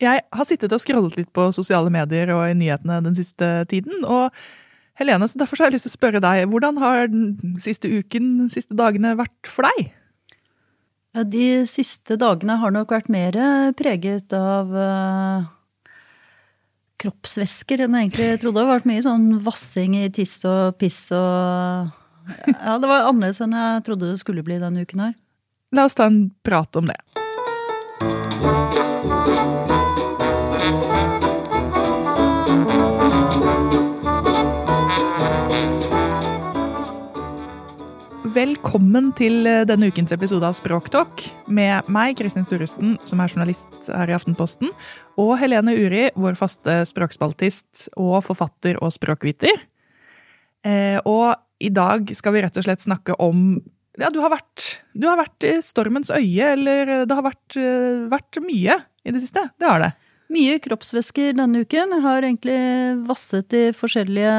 Jeg har sittet og scrollet litt på sosiale medier og i nyhetene den siste tiden. og Helene, så derfor har jeg lyst til å spørre deg, hvordan har den siste uken, de siste dagene vært for deg? Ja, de siste dagene har nok vært mer preget av uh, kroppsvæsker enn jeg egentlig trodde. Det har vært mye sånn vassing i tiss og piss og Ja, det var annerledes enn jeg trodde det skulle bli denne uken her. La oss ta en prat om det. Velkommen til eh, denne ukens episode av Språktalk med meg, Kristin Sturusten, som er journalist her i Aftenposten, og Helene Uri, vår faste språkspaltist og forfatter og språkviter. Eh, og i dag skal vi rett og slett snakke om Ja, du har vært, du har vært i stormens øye, eller det har vært, eh, vært mye i det siste. Det har det. Mye kroppsvæsker denne uken. Jeg har egentlig vasset i forskjellige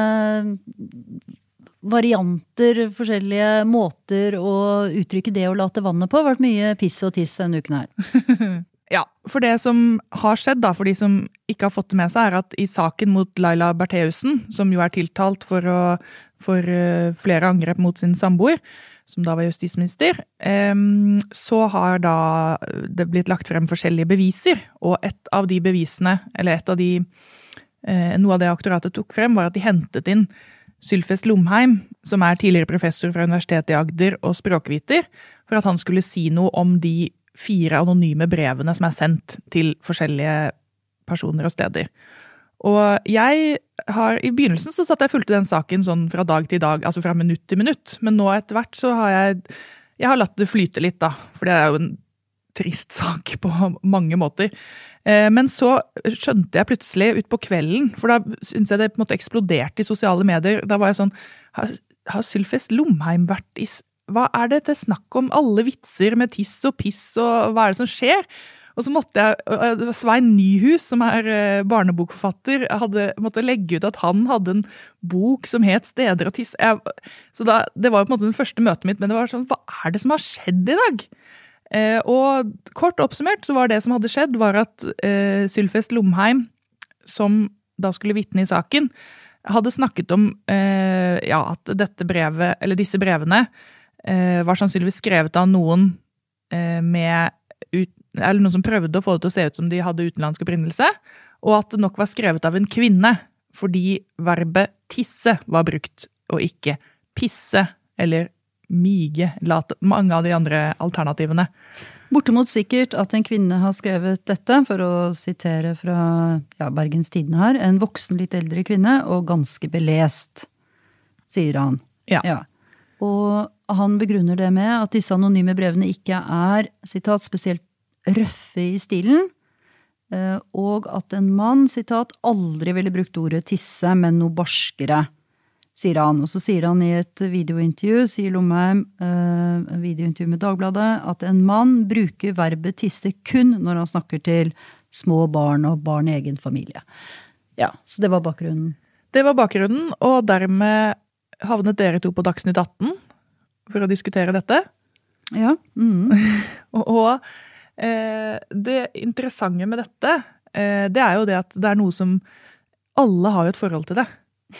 varianter, forskjellige måter å uttrykke det å late vannet på. Har vært mye piss og tiss denne uken her. ja, for det som har skjedd, da, for de som ikke har fått det med seg, er at i saken mot Laila Bertheussen, som jo er tiltalt for, å, for uh, flere angrep mot sin samboer, som da var justisminister, så har da det blitt lagt frem forskjellige beviser. Og et av de bevisene, eller et av de uh, Noe av det aktoratet tok frem, var at de hentet inn Sylfest Lomheim, som er tidligere professor fra Universitetet i Agder og språkviter, for at han skulle si noe om de fire anonyme brevene som er sendt til forskjellige personer og steder. Og jeg har I begynnelsen så satt jeg fulgte den saken sånn fra dag til dag, altså fra minutt til minutt. Men nå etter hvert så har jeg Jeg har latt det flyte litt, da. For det er jo en trist sak på mange måter. Eh, men så skjønte jeg plutselig utpå kvelden, for da syntes jeg det på en måte eksploderte i sosiale medier. Da var jeg sånn Har, har Sylfest Lomheim vært i Hva er det til snakk om? Alle vitser med tiss og piss, og hva er det som skjer? Og så måtte jeg Svein Nyhus, som er eh, barnebokforfatter, hadde, måtte legge ut at han hadde en bok som het 'Steder å tisse'. Jeg, så da, Det var på en måte det første møtet mitt, men det var sånn Hva er det som har skjedd i dag? Eh, og kort oppsummert så var det som hadde skjedd, var at eh, Sylfest Lomheim, som da skulle vitne i saken, hadde snakket om eh, ja, at dette brevet, eller disse brevene eh, var sannsynligvis skrevet av noen med ut, Eller noen som prøvde å få det til å se ut som de hadde utenlandsk opprinnelse, og at det nok var skrevet av en kvinne, fordi verbet tisse var brukt, og ikke pisse eller mige mange av de andre alternativene. Bortimot sikkert at en kvinne har skrevet dette, for å sitere fra ja, Bergens Tidende her. En voksen, litt eldre kvinne, og ganske belest, sier han. Ja. ja. Og han begrunner det med at disse anonyme brevene ikke er sitat, spesielt røffe i stilen. Eh, og at en mann sitat, aldri ville brukt ordet tisse, men noe barskere sier han. Og så sier han i et videointervju, sier Lomheim, eh, videointervju med Dagbladet, at en mann bruker verbet tisse kun når han snakker til små barn og barn i egen familie. Ja, så det var bakgrunnen. Det var bakgrunnen, og dermed havnet dere to på Dagsnytt 18 for å diskutere dette. Ja. Mm. og, eh, det interessante med dette, eh, det er jo det at det er noe som Alle har jo et forhold til det.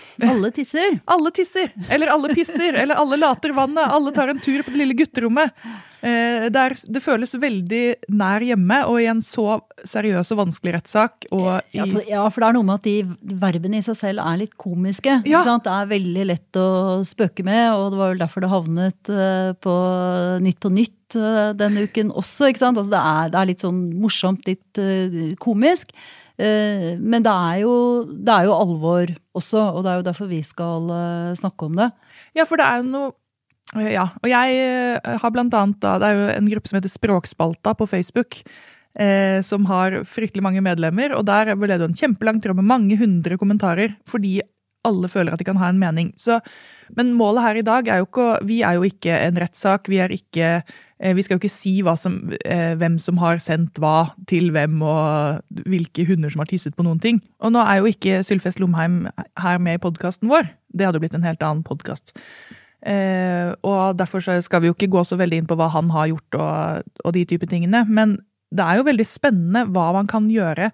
Alle tisser. Alle tisser. Eller alle pisser. eller alle later vannet. Alle tar en tur på det lille gutterommet. Eh, det, er, det, føles veldig nær hjemme, og i en så seriøs og vanskelig rettssak. Altså, ja, for det er noe med at de verbene i seg selv er litt komiske. Ja. Det er veldig lett å spøke med, og det var vel derfor det havnet eh, på Nytt på Nytt eh, denne uken også. Altså, det, er, det er litt sånn morsomt, litt komisk. Eh, men det er, jo, det er jo alvor også, og det er jo derfor vi skal eh, snakke om det. Ja, for det er jo noe eh, Ja. Og jeg har blant annet da Det er jo en gruppe som heter Språkspalta på Facebook. Eh, som har fryktelig mange medlemmer. Og der ble det en kjempelang tråd med mange hundre kommentarer. Fordi alle føler at de kan ha en mening. Så, men målet her i dag er jo ikke Vi er jo ikke en rettssak. Vi er ikke vi skal jo ikke si som, eh, hvem som har sendt hva til hvem, og hvilke hunder som har tisset på noen ting. Og nå er jo ikke Sylfest Lomheim her med i podkasten vår. Det hadde jo blitt en helt annen podkast. Eh, og derfor skal vi jo ikke gå så veldig inn på hva han har gjort og, og de type tingene. Men det er jo veldig spennende hva man kan gjøre.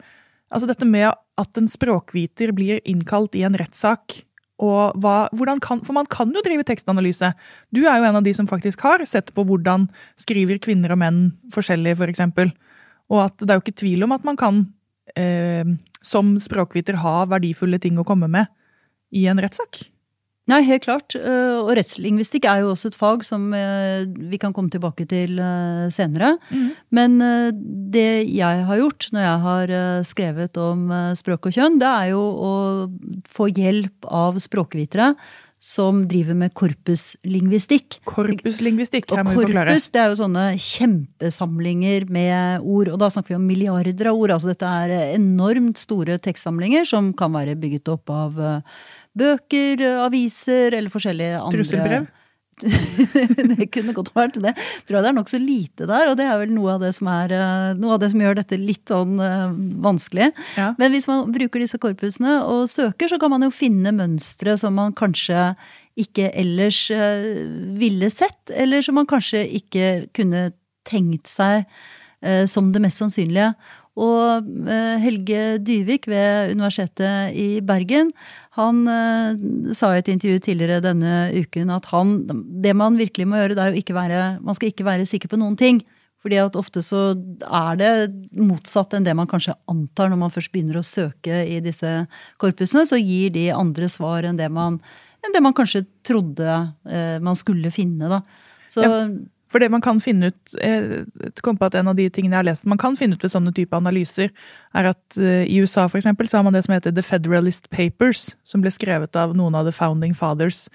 Altså dette med at en språkviter blir innkalt i en rettssak. Og hva, hvordan kan, for man kan jo drive tekstanalyse. Du er jo en av de som faktisk har sett på hvordan skriver kvinner og menn forskjellig, f.eks. For eksempel. og at det er jo ikke tvil om at man kan eh, som språkviter ha verdifulle ting å komme med i en rettssak. Nei, helt klart. Eh, og rettslingvistikk er jo også et fag som eh, vi kan komme tilbake til eh, senere. Mm. Men det jeg har gjort når jeg har skrevet om språk og kjønn, det er jo å få hjelp av språkvitere som driver med korpuslingvistikk. Korpuslingvistikk, her må vi forklare. Korpus det er jo sånne kjempesamlinger med ord, og da snakker vi om milliarder av ord. altså Dette er enormt store tekstsamlinger som kan være bygget opp av bøker, aviser eller forskjellige andre Trusselbrev? det kunne godt vært det. Tror jeg det er nokså lite der, og det er vel noe av det som, er, eh, noe av det som gjør dette litt sånn uh, vanskelig. Ja. Men hvis man bruker disse korpusene og søker, så kan man jo finne mønstre som man kanskje ikke ellers uh, ville sett, eller som man kanskje ikke kunne tenkt seg som det mest sannsynlige. Og Helge Dyvik ved Universitetet i Bergen han eh, sa i et intervju tidligere denne uken at han, det man virkelig må gjøre, det er å ikke være Man skal ikke være sikker på noen ting. Fordi at ofte så er det motsatt enn det man kanskje antar når man først begynner å søke i disse korpusene. Så gir de andre svar enn det man, enn det man kanskje trodde eh, man skulle finne. Da. Så ja. For det man kan finne ut jeg kom på at en av de tingene jeg har lest, man kan finne ut ved sånne type analyser, er at uh, i USA for eksempel, så har man det som heter The Federalist Papers, som ble skrevet av noen av the founding fathers.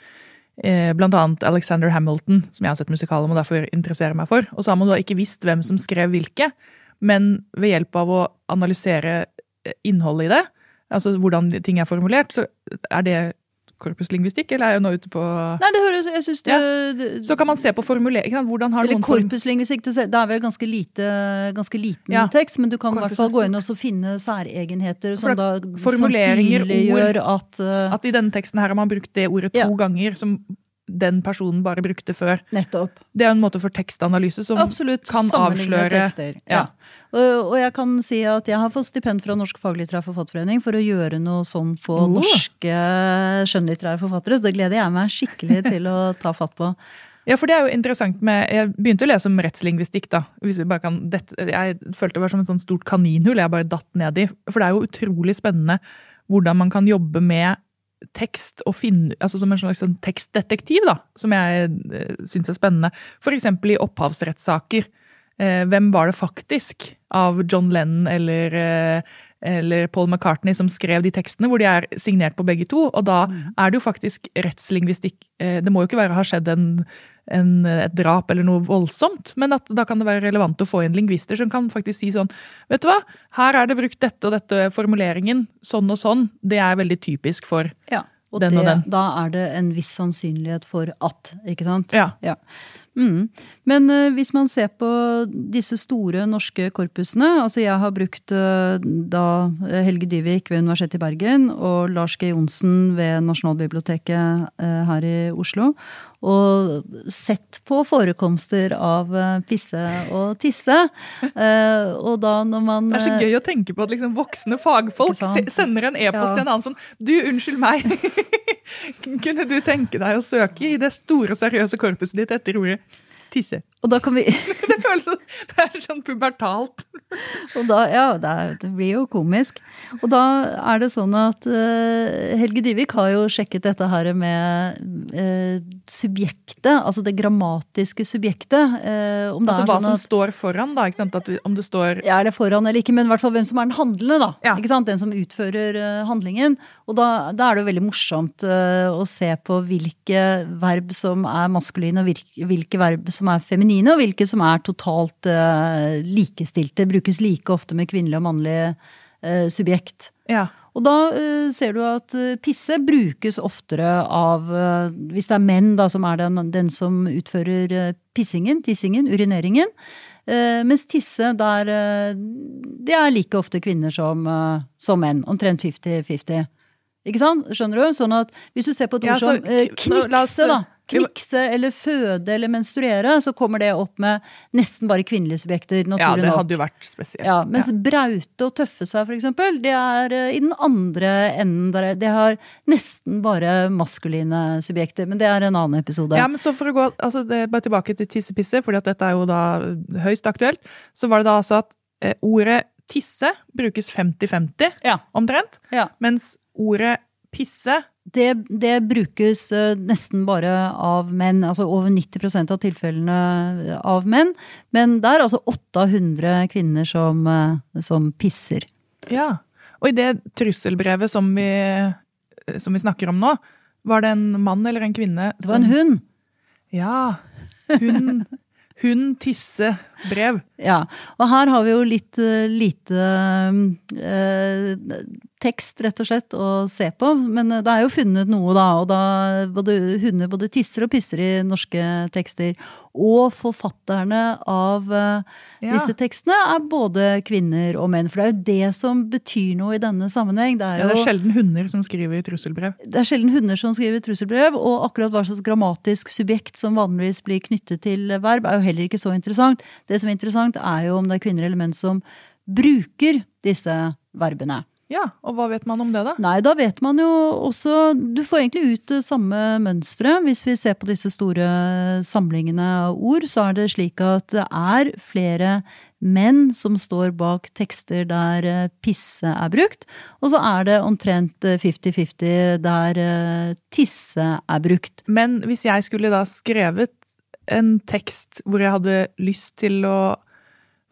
Eh, blant annet Alexander Hamilton, som jeg har sett musikal om og derfor interesserer meg for. Og så har man da ikke visst hvem som skrev hvilke, men ved hjelp av å analysere eh, innholdet i det, altså hvordan ting er formulert, så er det korpuslingvistikk, eller er jeg nå ute på Nei, det høres jeg synes det, ja. Så kan man se på formulering. Hvordan har eller noen korpuslingvistikk, det er vel ganske, lite, ganske liten ja. tekst, men du kan i hvert fall gå inn og finne særegenheter som da sannsynliggjør at uh, At i denne teksten her har man brukt det ordet to ja. ganger, som den personen bare brukte før. Nettopp. Det er en måte for tekstanalyse som Absolutt. kan avsløre tekster. Ja. Og, og, jeg kan si at jeg har fått stipend fra Norsk faglitterær forfatterforening for å gjøre noe sånn på oh. norske skjønnlitterære forfattere, så det gleder jeg meg skikkelig til å ta fatt på. Ja, for det er jo interessant med Jeg begynte å lese om rettslingvistikk, da. Hvis vi bare kan, det, jeg følte det var som et sånt stort kaninhull jeg bare datt ned i. For det er jo utrolig spennende hvordan man kan jobbe med tekst og finne altså Som en slags sånn tekstdetektiv, da, som jeg eh, syns er spennende. F.eks. i opphavsrettssaker. Eh, hvem var det faktisk av John Lennon eller, eh, eller Paul McCartney som skrev de tekstene, hvor de er signert på begge to? Og da mm. er det jo faktisk rettslingvistikk. Eh, det må jo ikke være ha skjedd en en, et drap eller noe voldsomt, men at da kan det være relevant å få inn lingvister som kan faktisk si sånn Vet du hva, her er det brukt dette og dette, formuleringen sånn og sånn. Det er veldig typisk for ja, og den det, og den. Da er det en viss sannsynlighet for at, ikke sant? Ja. ja. Mm. Men uh, hvis man ser på disse store norske korpusene altså Jeg har brukt uh, da Helge Dyvik ved Universitetet i Bergen og Lars G. Johnsen ved Nasjonalbiblioteket uh, her i Oslo og sett på forekomster av pisse og tisse. og da når man Det er så gøy å tenke på at liksom voksne fagfolk sender en e-post ja. til en annen sånn Du, unnskyld meg. Kunne du tenke deg å søke i det store, seriøse korpuset ditt etter ordet tisse. Og da kan vi Det føles som det er sånn pubertalt. og da, ja, det, er, det, blir jo komisk. Og da er det sånn at uh, Helge Dyvik har jo sjekket dette her med uh, subjektet, altså det grammatiske subjektet. Uh, altså hva sånn som at, står foran, da? ikke sant? At, om det står Ja, eller foran eller ikke, men i hvert fall hvem som er den handlende, da. Ja. Ikke sant? Den som utfører handlingen. Og da, da, er det jo veldig morsomt å se på hvilke verb som er maskuline, og hvilke verb som er feminine og hvilke som er totalt uh, likestilte. Brukes like ofte med kvinnelig og mannlig uh, subjekt. Ja. Og da uh, ser du at pisse brukes oftere av Hvis det er menn da, som er den, den som utfører pissingen, tissingen, urineringen. mens tisse, der Det er like ofte kvinner som, som menn. Omtrent 50-50. Ikke sant? Skjønner du? Sånn at hvis du ser på et ord ja, som knikse, da knikse eller føde eller menstruere, så kommer det opp med nesten bare kvinnelige subjekter. Ja, det nok. hadde jo vært spesielt. Ja, mens braute og tøffe seg, for eksempel, det er eh, i den andre enden. Der er- det har nesten bare maskuline subjekter. Men det er en annen episode. Ja, men så for å gå altså det bare tilbake til tissepisse, fordi at dette er jo da høyst aktuelt, så var det da altså at eh, ordet tisse brukes 50-50 Ja. omtrent, Ja. mens ordet pisse Det, det brukes eh, nesten bare av menn, altså over 90% av tilfellene av menn. Men det er altså 800 kvinner som, eh, som pisser. Ja. Og i det trusselbrevet som vi, som vi snakker om nå, var det en mann eller en kvinne Det var en hund. Ja. Hun, hun tisse brev. Ja, og her har vi jo litt eh, lite eh, tekst, rett og slett, å se på. Men eh, det er jo funnet noe, da. Og da både hunder både tisser og pisser i norske tekster. Og forfatterne av uh, Ja. disse tekstene er både kvinner og menn. For det er jo det som betyr noe i denne sammenheng. Det er Ja, det er sjelden hunder som skriver trusselbrev. det er sjelden hunder som skriver trusselbrev, og akkurat hva slags grammatisk subjekt som vanligvis blir knyttet til verb, er jo heller ikke så interessant. Det som er interessant, er jo om det er kvinner eller menn som bruker disse verbene. Ja, og hva vet man om det, da? Nei, da vet man jo også Du får egentlig ut det samme mønsteret. Hvis vi ser på disse store samlingene av ord, så er det slik at det er flere menn som står bak tekster der eh, pisse er brukt, og så er det omtrent eh, 50-50 der eh, tisse er brukt. Men hvis jeg skulle da skrevet en tekst hvor jeg hadde lyst til å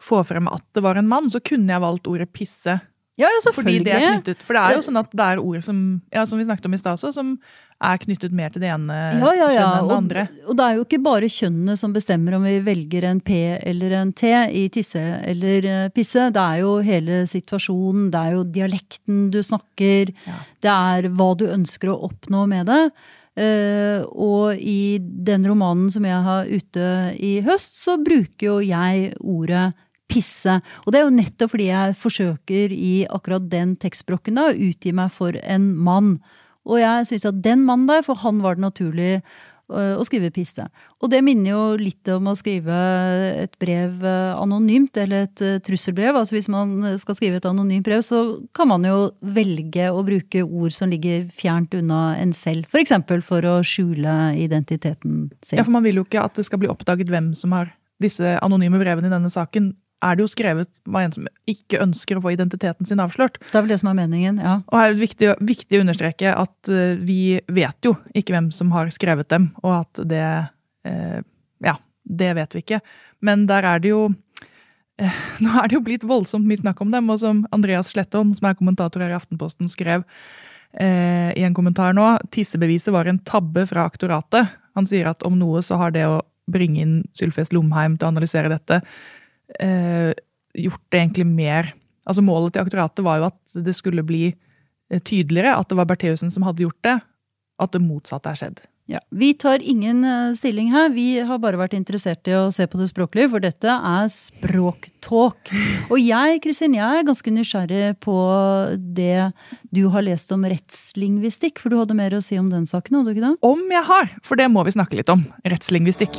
få frem at det var en mann, så kunne jeg valgt ordet pisse. Ja, ja, Fordi det er knyttet. For det er jo sånn at det er ord som, ja, som vi snakket om i stad også, som er knyttet mer til det ene Ja, ja, ja. kjønnet enn det andre. og det er jo ikke bare kjønnene som bestemmer om vi velger en P eller en T i tisse eller eh, pisse. Det er jo hele situasjonen, det er jo dialekten du snakker, det er hva du ønsker å oppnå med det. Uh, og i den romanen som jeg har ute i høst, så bruker jo jeg ordet pisse. Og det er jo nettopp fordi jeg forsøker i akkurat den tekstbrokken da, å utgi meg for en mann. Og jeg syns at den mannen der, for han var det naturlig øh, å skrive pisse. Og det minner jo litt om å skrive et brev øh, anonymt, eller et øh, trusselbrev. Altså hvis man skal skrive et anonymt brev, så kan man jo velge å bruke ord som ligger fjernt unna en selv. For eksempel for å skjule identiteten sin. Ja, for man vil jo ikke at det skal bli oppdaget hvem som har disse anonyme brevene i denne saken. Er det jo skrevet av en som ikke ønsker å få identiteten sin avslørt. Det er vel det som er meningen, ja. Og her er det viktig, viktig å understreke at eh, vi vet jo ikke hvem som har skrevet dem, og at det eh, Ja, det vet vi ikke. Men der er det jo eh, Nå er det jo blitt voldsomt mye snakk om dem, og som Andreas Slettholm, som er kommentator her i Aftenposten, skrev eh, i en kommentar nå, tissebeviset var en tabbe fra aktoratet. Han sier at om noe så har det å bringe inn Sylfest Lomheim til å analysere dette, eh, gjort det egentlig mer Altså Målet til aktoratet var jo at det skulle bli eh, tydeligere at det var Bertheussen som hadde gjort det, at det motsatte er skjedd. Ja, Vi tar ingen eh, stilling her. Vi har bare vært interessert i å se på det språklige, for dette er språktalk. Og jeg Kristin, jeg er ganske nysgjerrig på det du har lest om rettslingvistikk, for du hadde mer å si om den saken, hadde du ikke det? Om jeg har, for det må vi snakke litt om. Rettslingvistikk.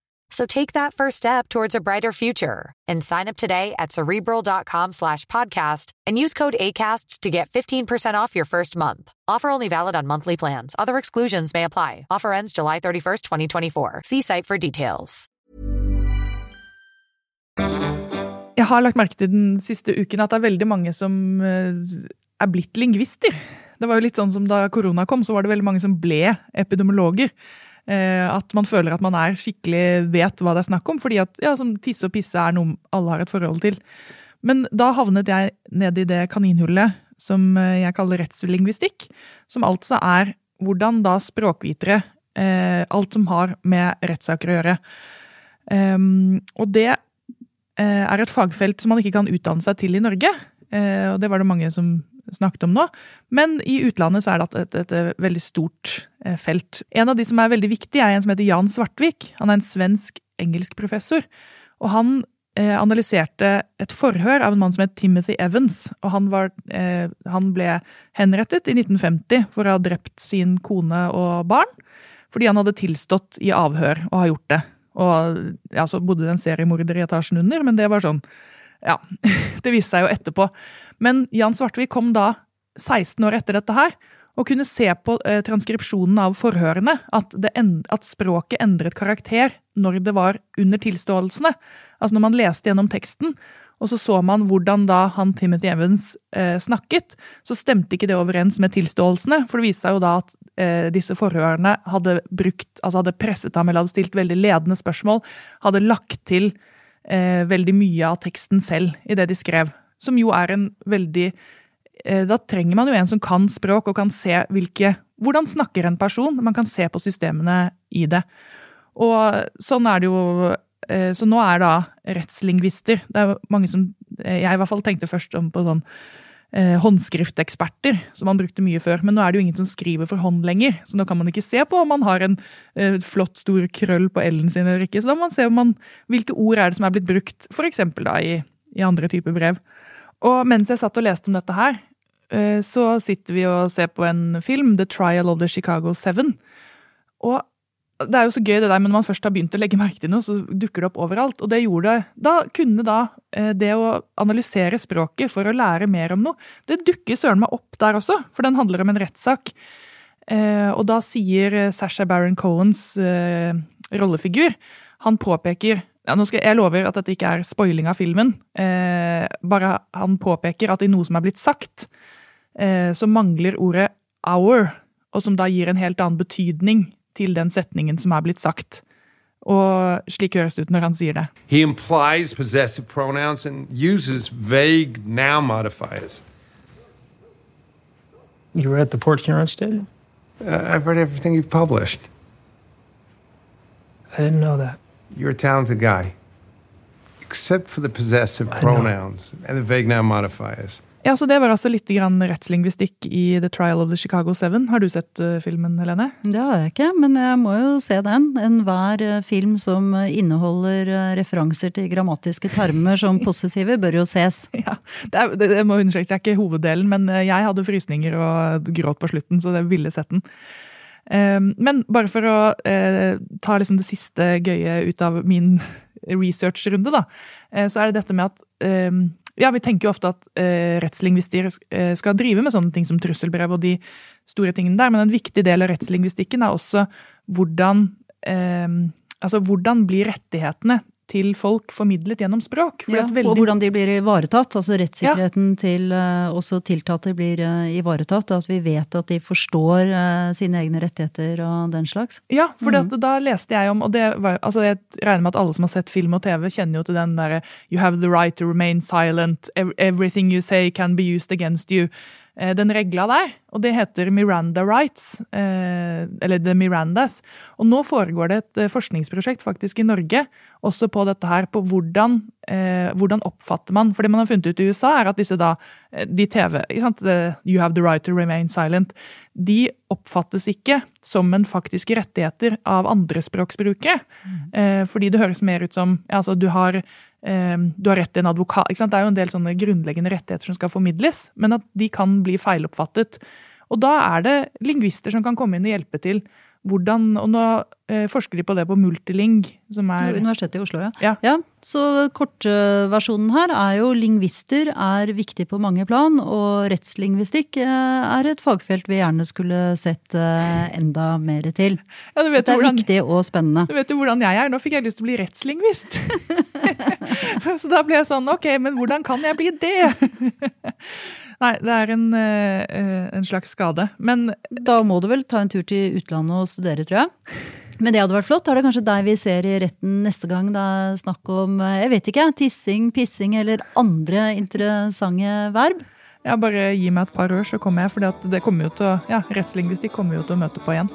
So take that first step towards a brighter future and sign up today at cerebral.com slash podcast and use code ACasts to get 15% off your first month. Offer only valid on monthly plans. Other exclusions may apply. Offer ends July 31st, 2024. See site for details. Jeg har lagt merke til den siste uken at det er veldig mange som eh, er blitt lingvister. Det var jo litt sånn som Da korona kom, så var det veldig mange som ble epidemiologer. Eh, at man føler at man er skikkelig vet hva det er snakk om. fordi at ja, som tisse og pisse er noe alle har et forhold til. Men da havnet jeg ned i det kaninhullet som eh, jeg kaller rettslingvistikk. Som altså er hvordan da språkvitere Alt som har med rettssaker å gjøre. Um, og det Eh, er et fagfelt som man ikke kan utdanne seg til i Norge. Eh, og det var det mange som snakket om nå. Men i utlandet så er det et, et, et, veldig stort eh, felt. En av de som er veldig viktig, er en som heter Jan Svartvik. Han er en svensk-engelsk professor. Og han eh, analyserte et forhør av en mann som het Timothy Evans. Og han, var, eh, han, ble henrettet i 1950 for å ha drept sin kone og barn. Fordi han hadde tilstått i avhør å ha gjort det. Og ja, så bodde det en seriemorder i etasjen under, men det var sånn Ja. Det viste seg jo etterpå. Men Jan Svartvik kom da 16 år etter dette her og kunne se på eh, transkripsjonen av forhørene at, end, at, språket endret karakter når det var under tilståelsene. Altså når man leste gjennom teksten, og så så man hvordan da han Timothy Evans eh, snakket, så stemte ikke det overens med tilståelsene. For det viste seg jo da at eh, disse forhørene hadde brukt, altså hadde presset ham eller hadde stilt veldig ledende spørsmål. Hadde lagt til eh, veldig mye av teksten selv i det de skrev. Som jo er en veldig eh, Da trenger man jo en som kan språk og kan se hvilke Hvordan snakker en person? Man kan se på systemene i det. Og sånn er det jo Eh, så nå er da rettslingvister Det er mange som eh, Jeg i hvert fall tenkte først om på sånn håndskrift-eksperter, som man brukte mye før. Men nå er det jo ingen som skriver for hånd lenger, så nå kan man ikke se på om man har en flott, stor krøll på L-en sin eller ikke. Så da må man se man, hvilke ord er det som er blitt brukt, f.eks. i, i, andre typer brev. Og mens jeg satt og leste om dette her, eh, så sitter vi og ser på en film, The Trial of the Chicago Seven. Og det er jo så gøy det der, men når man først har begynt å legge merke til noe, så dukker det opp overalt. Og det gjorde Da kunne da eh, det å analysere språket for å lære mer om noe, det dukker søren meg opp der også, for den handler om en rettssak. Eh, og da sier Sasha Baron Cohens rollefigur Han påpeker ja, nå skal, Jeg lover at dette ikke er spoiling av filmen. bare han påpeker at i noe som er blitt sagt, så mangler ordet 'our', og som da gir en helt annen betydning til den setningen som er blitt sagt. Og slik høres det ut når han sier det. He implies possessive pronouns and uses vague noun modifiers. You read the Port Huron Statement? Uh, I've read everything you've published. I didn't know that. You're a talented guy. Except for the possessive pronouns and the vague noun modifiers. Ja, så Det var altså litt rettslingvistikk i The Trial of the Chicago Seven. Har du sett uh, filmen, Helene? Det har jeg ikke, men jeg må jo se den. Enhver uh, film som uh, inneholder referanser til grammatiske termer som possessive, bør jo ses. Ja, det, er, det, det må understrekes, det er ikke hoveddelen, men jeg hadde frysninger og gråt på slutten, så jeg ville sett den. Ehm, men bare for å ta liksom det siste gøye ut av min researchrunde, da, så er det dette med at ehm, ja, Vi tenker jo ofte at eh, rettslingvister eh, skal drive med sånne ting som trusselbrev og de store tingene der, men en viktig del av rettslingvistikken er også hvordan eh, Altså hvordan blir rettighetene til folk formidlet gjennom språk. Ja, veldig... Og hvordan de blir ivaretatt. Altså rettssikkerheten ja. til uh, også tiltalte blir uh, ivaretatt. At vi vet at de forstår uh, sine egne rettigheter og den slags. Ja, for mm. da leste jeg om Og det var, altså jeg regner med at alle som har sett film og TV, kjenner jo til den derre You have the right to remain silent. Everything you say can be used against you. Eh, den regla der, og det heter Miranda Rights, eh, eller The Mirandas. Og nå foregår det et eh, forskningsprosjekt faktisk i Norge også på dette her, på hvordan, hvordan oppfatter man For det man har funnet ut i USA, er at disse da, de TV You have the right to remain silent. De oppfattes ikke som en faktiske rettigheter av andrespråksbrukere. Mm. Fordi det høres mer ut som altså du har du har rett til en advokat. Det er jo en del sånne grunnleggende rettigheter som skal formidles, men at de kan bli feiloppfattet. Og da er det lingvister som kan komme inn og hjelpe til hvordan Og nå eh, forsker de på det på Multiling, som er Universitetet i Oslo, Ja. ja. Så kortversjonen her er jo lingvister er viktig på mange plan, og rettslingvistikk eh, er et fagfelt vi gjerne skulle sett eh, enda mer til. Ja, Det er hvordan, viktig og spennende. du vet jo hvordan jeg er. Nå fikk jeg lyst til å bli rettslingvist. Så da ble jeg sånn Ok, men hvordan kan jeg bli det? Nei, det er en, eh, en slags skade. Men Da må du vel ta en tur til utlandet og studere, tror jeg. Men det hadde vært flott. Er det kanskje deg vi ser i retten neste gang det er snakk om eh, jeg vet ikke, tissing, pissing eller andre interessante verb? ja, bare gi meg et par år, så kommer jeg. For det kommer jo til å, ja, rettslingvistikk kommer jo til å møte på igjen.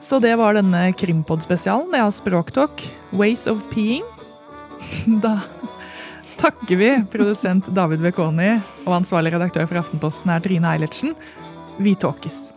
Så det var denne Krimpod-spesialen. Det er Språktalk, Ways of Peeing. Da takker vi produsent David Bekoni, og ansvarlig redaktør for Aftenposten er Trine Eilertsen. Vi talkes.